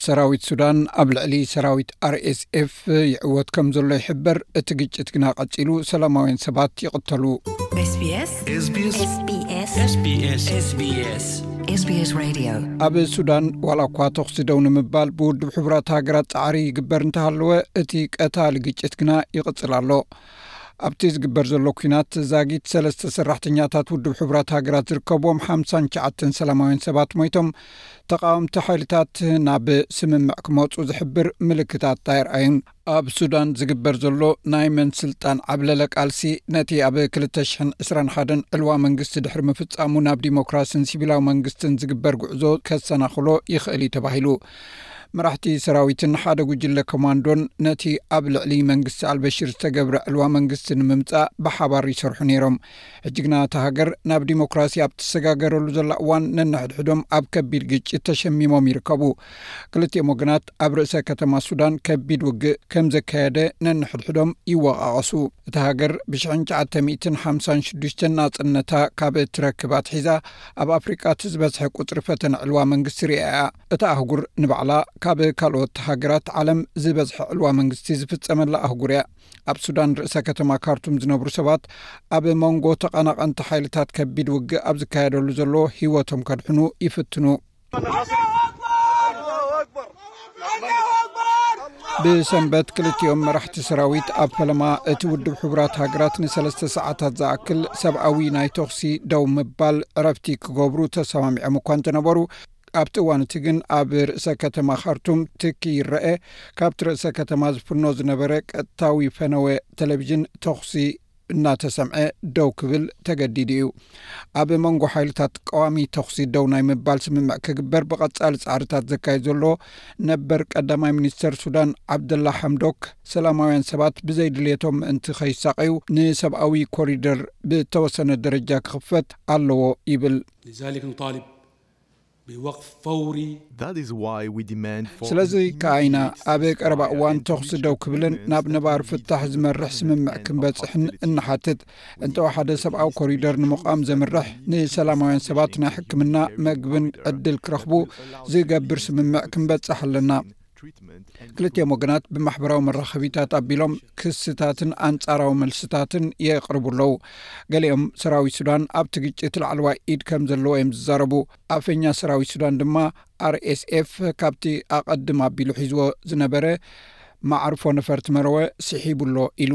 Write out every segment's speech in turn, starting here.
ሰራዊት ሱዳን ኣብ ልዕሊ ሰራዊት ኣርኤስኤፍ ይዕወት ከም ዘሎ ይሕበር እቲ ግጭት ግና ቀጺሉ ሰላማውያን ሰባት ይቕተሉ ኣብ ሱዳን ዋላ እኳ ተኽሲ ደው ንምባል ብውድብ ሕቡራት ሃገራት ጻዕሪ ይግበር እንተሃለወ እቲ ቀታሊ ግጭት ግና ይቕጽል ኣሎ ኣብቲ ዝግበር ዘሎ ኩናት ዛጊት ሰለስተ ሰራሕተኛታት ውድብ ሕቡራት ሃገራት ዝርከብዎም ሓምሳን ትሽዓተን ሰላማውያን ሰባት ሞይቶም ተቃወምቲ ሓይልታት ናብ ስምምዕ ክመፁ ዝሕብር ምልክታት ኣይርኣዩን። ኣብ ሱዳን ዝግበር ዘሎ ናይ መን ስልጣን ዓብለለ ቃልሲ ነቲ ኣብ ክልተ ሽሕን ዕስራን ሓደን ዕልዋ መንግስቲ ድሕሪ ምፍፃሙ ናብ ዲሞክራሲን ሲቪላዊ መንግስትን ዝግበር ጉዕዞ ከሰናኽሎ ይኽእል እዩ ተባሂሉ። መራሕቲ ሰራዊትን ሓደ ጉጅለ ኮማንዶን ነቲ ኣብ ልዕሊ መንግስቲ ኣልበሽር ዝተገብረ ዕልዋ መንግስቲ ንምምጻእ ብሓባር ይሰርሑ ነይሮም። ሕጂ ግና እታ ሃገር ናብ ዲሞክራሲ ኣብ ትሰጋገረሉ ዘላ እዋን ነንሕድሕዶም ኣብ ከቢድ ግጭት ተሸሚሞም ይርከቡ። ክልቲኦም ወገናት ኣብ ርእሰ ከተማ ሱዳን ከቢድ ውግእ ከም ዘካየደ ነንሕድሕዶም ይወቓቐሱ። እታ ሃገር ብ1956 ናጽነታ ካብ እትረክብ ኣትሒዛ ኣብ ኣፍሪቃ እቲ ዝበዝሐ ቁጽሪ ፈተነ ዕልዋ መንግስቲ ርእያ'ያ። እታ ኣህጉር ንባዕላ ካብ ካልኦት ሃገራት ዓለም ዝበዝሐ ዕልዋ መንግስቲ ዝፍጸመላ ኣህጉር'ያ። ኣብ ሱዳን ርእሰ ከተማ ካርቱም ዝነብሩ ሰባት ኣብ መንጎ ተቐናቐንቲ ሓይልታት ከቢድ ውግእ ኣብ ዝካየደሉ ዘሎ ህይወቶም ከድሕኑ ይፍትኑ። ብሰንበት ክልቲኦም መራሕቲ ሰራዊት ኣብ ፈለማ እቲ ውድብ ሕቡራት ሃገራት ንሰለስተ ሰዓታት ዝኣክል ሰብኣዊ ናይ ተኽሲ ደው ምባል ዕረፍቲ ክገብሩ ተሰማሚዖም እኳ እንተነበሩ ኣብቲ እዋን እቲ ግን ኣብ ርእሰ ከተማ ካርቱም ትኪ ይረአ ካብቲ ርእሰ ከተማ ዝፍኖ ዝነበረ ቀጥታዊ ፈነወ ቴሌቭዥን ተኽሲ እናተሰምዐ ደው ክብል ተገዲዱ እዩ። ኣብ መንጎ ሓይልታት ቀዋሚ ተኹሲ ደው ናይ ምባል ስምምዕ ክግበር ብቐጻሊ ጻዕርታት ዘካየድ ዘሎ ነበር ቀዳማይ ሚኒስተር ሱዳን ዓብደላ ሓምዶክ ሰላማውያን ሰባት ብዘይድልየቶም ምእንቲ ከይሳቐዩ ንሰብኣዊ ኮሪደር ብተወሰነ ደረጃ ክኽፈት ኣለዎ ይብል። ብወቅፍ ፈውሪ። ስለዚ ከኣ ኢና ኣብ ቀረባ እዋን ተኹሲ ደው ክብልን ናብ ነባሪ ፍታሕ ዝመርሕ ስምምዕ ክንበጽሕን እንሓትት። እንተወሓደ ሰብኣዊ ኮሪደር ንምቛም ዘምርሕ፣ ንሰላማውያን ሰባት ናይ ሕክምና፣ መግብን ዕድል ክረኽቡ ዝገብር ስምምዕ ክንበጽሕ ኣለና። ክልቲኦም ወገናት ብማሕበራዊ መራኸቢታት ኣቢሎም ክስታትን ኣንጻራዊ መልስታትን የቕርቡ ኣለዉ ገሊኦም ሰራዊት ሱዳን ኣብቲ ግጭት ላዕለዋይ ኢድ ከም ዘለዎ እዮም ዝዛረቡ ኣፈኛ ሰራዊት ሱዳን ድማ ኣርኤስኤፍ ካብቲ ኣቐድም ኣቢሉ ሒዝዎ ዝነበረ ማዕርፎ ነፈርቲ መረወ ስሒቡ ኣሎ ኢሉ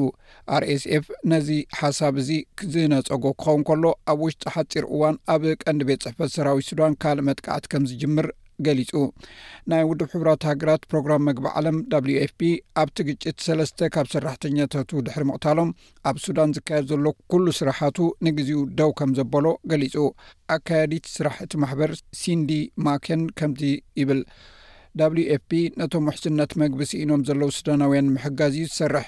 ኣርኤስኤፍ ነዚ ሓሳብ እዚ ዝነፀጎ ክኸውን ከሎ ኣብ ውሽጢ ሓፂር እዋን ኣብ ቀንዲ ቤት ፅሕፈት ሰራዊት ሱዳን ካልእ መጥቃዕቲ ከም ዝጅምር ገሊጹ ናይ ውድብ ሕቡራት ሃገራት ፕሮግራም መግቢ ዓለም ዳብልዩ ኤፍ ፒ ኣብቲ ግጭት ሰለስተ ካብ ሰራሕተኛታቱ ድሕሪ ምቕታሎም ኣብ ሱዳን ዝካየድ ዘሎ ኩሉ ስራሓቱ ንግዜኡ ደው ከም ዘበሎ ገሊጹ ኣካያዲት ስራሕ እቲ ማሕበር ሲንዲ ማኬን ከምዚ ይብል ዳብልዩ ኤፍ ፒ ነቶም ውሕስነት መግቢ ስኢኖም ዘለዉ ሱዳናውያን ምሕጋዝ እዩ ዝሰርሕ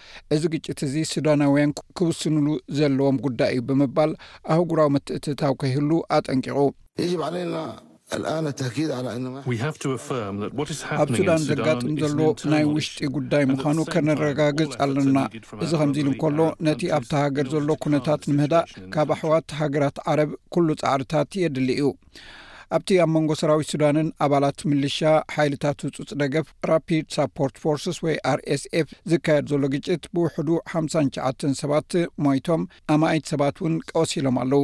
እዚ ግጭት እዚ ሱዳናውያን ክውስንሉ ዘለዎም ጉዳይ እዩ ብምባል ኣህጉራዊ ምትእትታው ከይህሉ ኣጠንቂቑ። ኣብ ሱዳን ዘጋጥም ዘሎ ናይ ውሽጢ ጉዳይ ምዃኑ ከነረጋግጽ ኣሎና። እዚ ከምዚ ኢሉ እንከሎ ነቲ ኣብታ ሃገር ዘሎ ኩነታት ንምህዳእ ካብ ኣሕዋት ሃገራት ዓረብ ኩሉ ጻዕርታት የድሊ እዩ። ኣብቲ ኣብ መንጎ ሰራዊት ሱዳንን ኣባላት ምልሻ ሓይልታት ህፁፅ ደገፍ ራፒድ ሳፖርት ፎርስስ ወይ ኣርኤስኤፍ ዝካየድ ዘሎ ግጭት ብውሕዱ ሓምሳን ሸዓተን ሰባት ሞይቶም ኣማኢት ሰባት እውን ቀሲሎም ኣለዉ።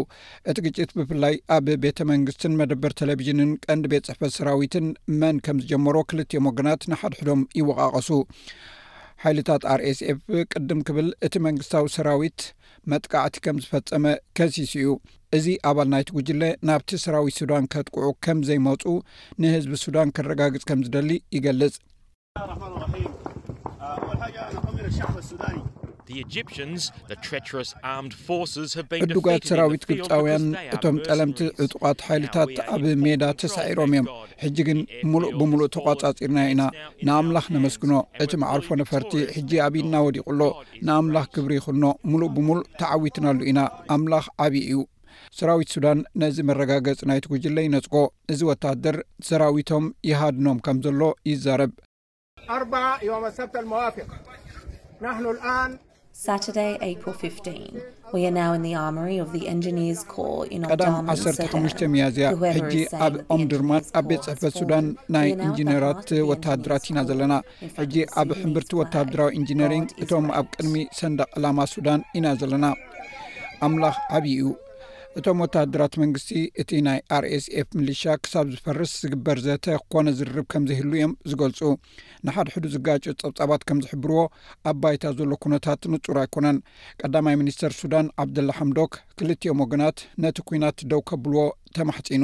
እቲ ግጭት ብፍላይ ኣብ ቤተ መንግስትን መደበር ቴሌቭዥንን ቀንዲ ቤት ፅሕፈት ሰራዊትን መን ከም ዝጀመሮ ክልቲኦም ወገናት ንሓድሕዶም ይወቃቐሱ። ሓይልታት ኣርኤስኤፍ ቅድም ክብል እቲ መንግስታዊ ሰራዊት መጥቃዕቲ ከም ዝፈፀመ ከሲሱ እዩ። እዚ ኣባል ናይቲ ጉጅለ ናብቲ ሰራዊት ሱዳን ከጥቅዑ ከም ዘይመፁ ንህዝቢ ሱዳን ከረጋግፅ ከም ዝደሊ ይገልፅ። ዕዱጋት ሰራዊት ግብፃውያን እቶም ጠለምቲ ዕጡቓት ሓይልታት ኣብ ሜዳ ተሳዒሮም እዮም። ሕጂ ግን ሙሉእ ብሙሉእ ተቋፃፂርናዮ ኢና። ንኣምላኽ ነመስግኖ እቲ መዓርፎ ነፈርቲ ሕጂ ኣብ ኢድና ወዲቑ ኣሎ። ንኣምላኽ ክብሪ ይኹኖ ሙሉእ ብሙሉእ ተዓዊትናሉ ኢና ኣምላኽ ዓብዪ እዩ ሰራዊት ሱዳን ነዚ መረጋገፂ ናይቲ ጉጅለ ይነፅጎ እዚ ወታደር ሰራዊቶም ይሃድኖም ከም ዘሎ ይዛረብ። ቀዳም ዓሰርተ ሓሙሽተ ሚያዝያ ሕጂ ኣብ ኦምድርማን ኣብ ቤት ፅሕፈት ሱዳን ናይ ኢንጂነራት ወተሃደራት ኢና ዘለና ሕጂ ኣብ ሕምብርቲ ወተሃደራዊ ኢንጂነሪንግ እቶም ኣብ ቅድሚ ሰንደቅ ዕላማ ሱዳን ኢና ዘለና ኣምላኽ ዓብዪ እዩ እቶም ወተሃደራት መንግስቲ እቲ ናይ ኣርኤስኤፍ ምልሻ ክሳብ ዝፈርስ ዝግበር ዘተ ክኮነ ዝርርብ ከም ዘይህሉ እዮም ዝገልፁ ንሓድሕዱ ዝጋጭ ፀብፃባት ከም ዝሕብርዎ ኣብ ባይታ ዘሎ ኩነታት ንፁር ኣይኮነን ቀዳማይ ሚኒስተር ሱዳን ዓብደላ ሓምዶክ ክልቲኦም ወገናት ነቲ ኩናት ደው ከብልዎ ተማሕፂኑ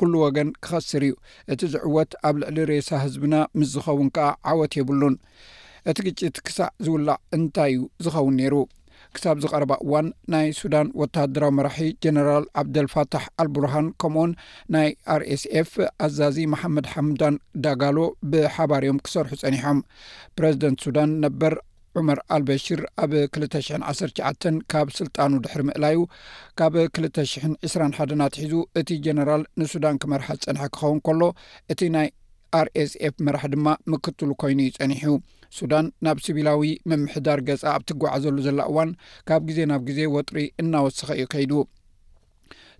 ኩሉ ወገን ክኸስር እዩ። እቲ ዝዕወት ኣብ ልዕሊ ሬሳ ህዝብና ምስ ዝኸውን ከኣ ዓወት የብሉን። እቲ ግጭት ክሳዕ ዝውላዕ እንታይ እዩ ዝኸውን ነይሩ? ክሳብዚ ቀረባ እዋን ናይ ሱዳን ወተሃደራዊ መራሒ ጀነራል ዓብደልፋታሕ ኣልቡርሃን ከምኡውን ናይ RSF ኣዛዚ መሓመድ ሓምዳን ዳጋሎ ብሓባር እዮም ክሰርሑ ጸኒሖም። ፕረዚደንት ሱዳን ነበር፣ ዑመር ኣልበሽር ኣብ ክልተ ሽሕን ዓሰርተ ትሽዓተን ካብ ስልጣኑ ድሕሪ ምእላዩ ካብ ክልተ ሽሕን ዕስራን ሓደን ኣትሒዙ እቲ ጀነራል ንሱዳን ክመርሓ ዝጸንሐ ክኸውን ከሎ እቲ ናይ ኣርኤስኤፍ መራሒ ድማ ምክትሉ ኮይኑ እዩ ጸኒሑ ሱዳን ናብ ስቪላዊ ምምሕዳር ገጻ ኣብ ትጓዓዘሉ ዘላ እዋን ካብ ግዜ ናብ ግዜ ወጥሪ እናወሰኸ እዩ ከይዱ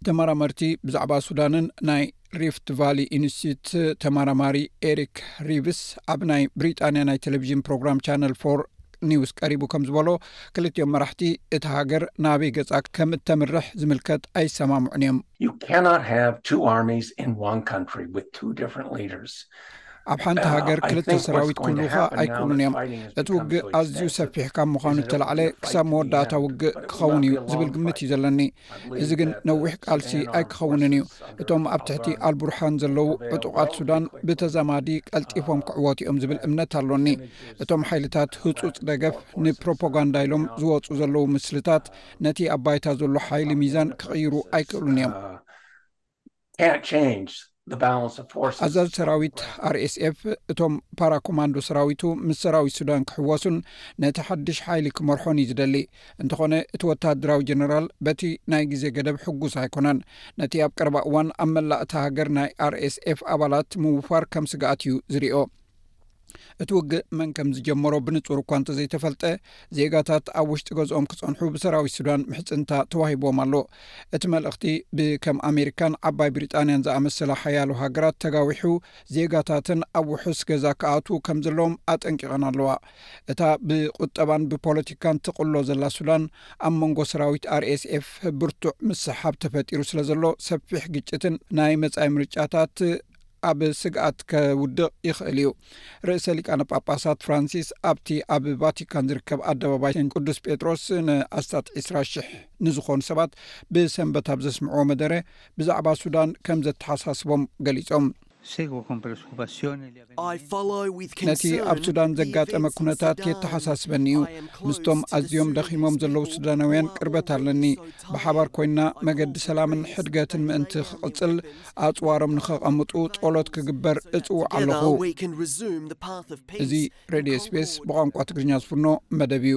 ተመራመርቲ ብዛዕባ ሱዳንን ናይ ሪፍት ቫሊ ኢንስቲትዩት ተመራማሪ ኤሪክ ሪቭስ ኣብ ናይ ብሪጣንያ ናይ ቴሌቭዥን ፕሮግራም ቻነል ፎር ኒውስ ቀሪቡ ከም ዝበሎ ክልቲኦም መራሕቲ እቲ ሃገር ናበይ ገፃ ከም እተምርሕ ዝምልከት ኣይሰማምዑን እዮም ኣብ ሓንቲ uh, ሃገር ክልተ ሰራዊት ክህሉካ ኣይክእሉን እዮም እቲ ውግእ ኣዝዩ ሰፊሕ ካብ ምዃኑ እተላዕለ ክሳብ መወዳእታ ውግእ ክኸውን እዩ ዝብል ግምት እዩ ዘለኒ uh, እዚ ግን ነዊሕ ቃልሲ ኣይክኸውንን እዩ እቶም ኣብ ትሕቲ ኣልቡርሃን ዘለዉ ዕጡቃት ሱዳን ብተዛማዲ ቀልጢፎም ክዕወቱ እዮም ዝብል እምነት ኣሎኒ እቶም ሓይልታት ህፁፅ ደገፍ ንፕሮፓጋንዳ ኢሎም ዝወፁ ዘለዉ ምስልታት ነቲ ኣብ ባይታ ዘሎ ሓይሊ ሚዛን ክቕይሩ ኣይክእሉን እዮም ኣዛዚ ሰራዊት RSF እቶም ፓራ ኮማንዶ ሰራዊቱ ምስ ሰራዊት ሱዳን ክሕወሱን ነቲ ሓድሽ ሓይሊ ክመርሖን እዩ ዝደሊ እንተኾነ እቲ ወተሃደራዊ ጀነራል በቲ ናይ ግዜ ገደብ ሕጉስ ኣይኮነን ነቲ ኣብ ቀረባ እዋን ኣብ መላእ እታ ሃገር ናይ RSF ኣባላት ምውፋር ከም ስግኣት እዩ ዝርኦ እቲ ውግእ መን ከም ዝጀመሮ ብንጹር እኳ እንተዘይተፈልጠ ዜጋታት ኣብ ውሽጢ ገዝኦም ክጸንሑ ብሰራዊት ሱዳን ምሕጽንታ ተዋሂብዎም ኣሎ እቲ መልእኽቲ ብከም ኣሜሪካን ዓባይ ብሪጣንያን ዝኣመሰላ ሓያሉ ሃገራት ተጋዊሑ ዜጋታትን ኣብ ውሑስ ገዛ ክኣትዉ ከም ዘለዎም ኣጠንቂቐን ኣለዋ እታ ብቁጠባን ብፖለቲካን ትቕሎ ዘላ ሱዳን ኣብ መንጎ ሰራዊት ኣርኤስኤፍ ብርቱዕ ምስሓብ ተፈጢሩ ስለ ዘሎ ሰፊሕ ግጭትን ናይ መጻኢ ምርጫታት ኣብ ስግኣት ከውድቕ ይኽእል እዩ። ርእሰ ሊቃነ ጳጳሳት ፍራንሲስ ኣብቲ ኣብ ቫቲካን ዝርከብ ኣደባባይ ን ቅዱስ ጴጥሮስ ንኣስታት ዕስራ ሽሕ ንዝኾኑ ሰባት ብሰንበት ኣብ ዘስምዕዎ መደረ ብዛዕባ ሱዳን ከም ዘተሓሳስቦም ገሊጾም። ነቲ ኣብ ሱዳን ዘጋጠመ ኩነታት የተሓሳስበኒ እዩ። ምስቶም ኣዝዮም ደኺሞም ዘለዉ ሱዳናውያን ቅርበት ኣለኒ። ብሓባር ኮይንና መገዲ ሰላምን ሕድገትን ምእንቲ ክቕጽል ኣጽዋሮም ንኸቐምጡ ጸሎት ክግበር እጽውዕ ኣለኹ። እዚ ሬድዮ ስፔስ ብቛንቋ ትግርኛ ዝፍኖ መደብ እዩ።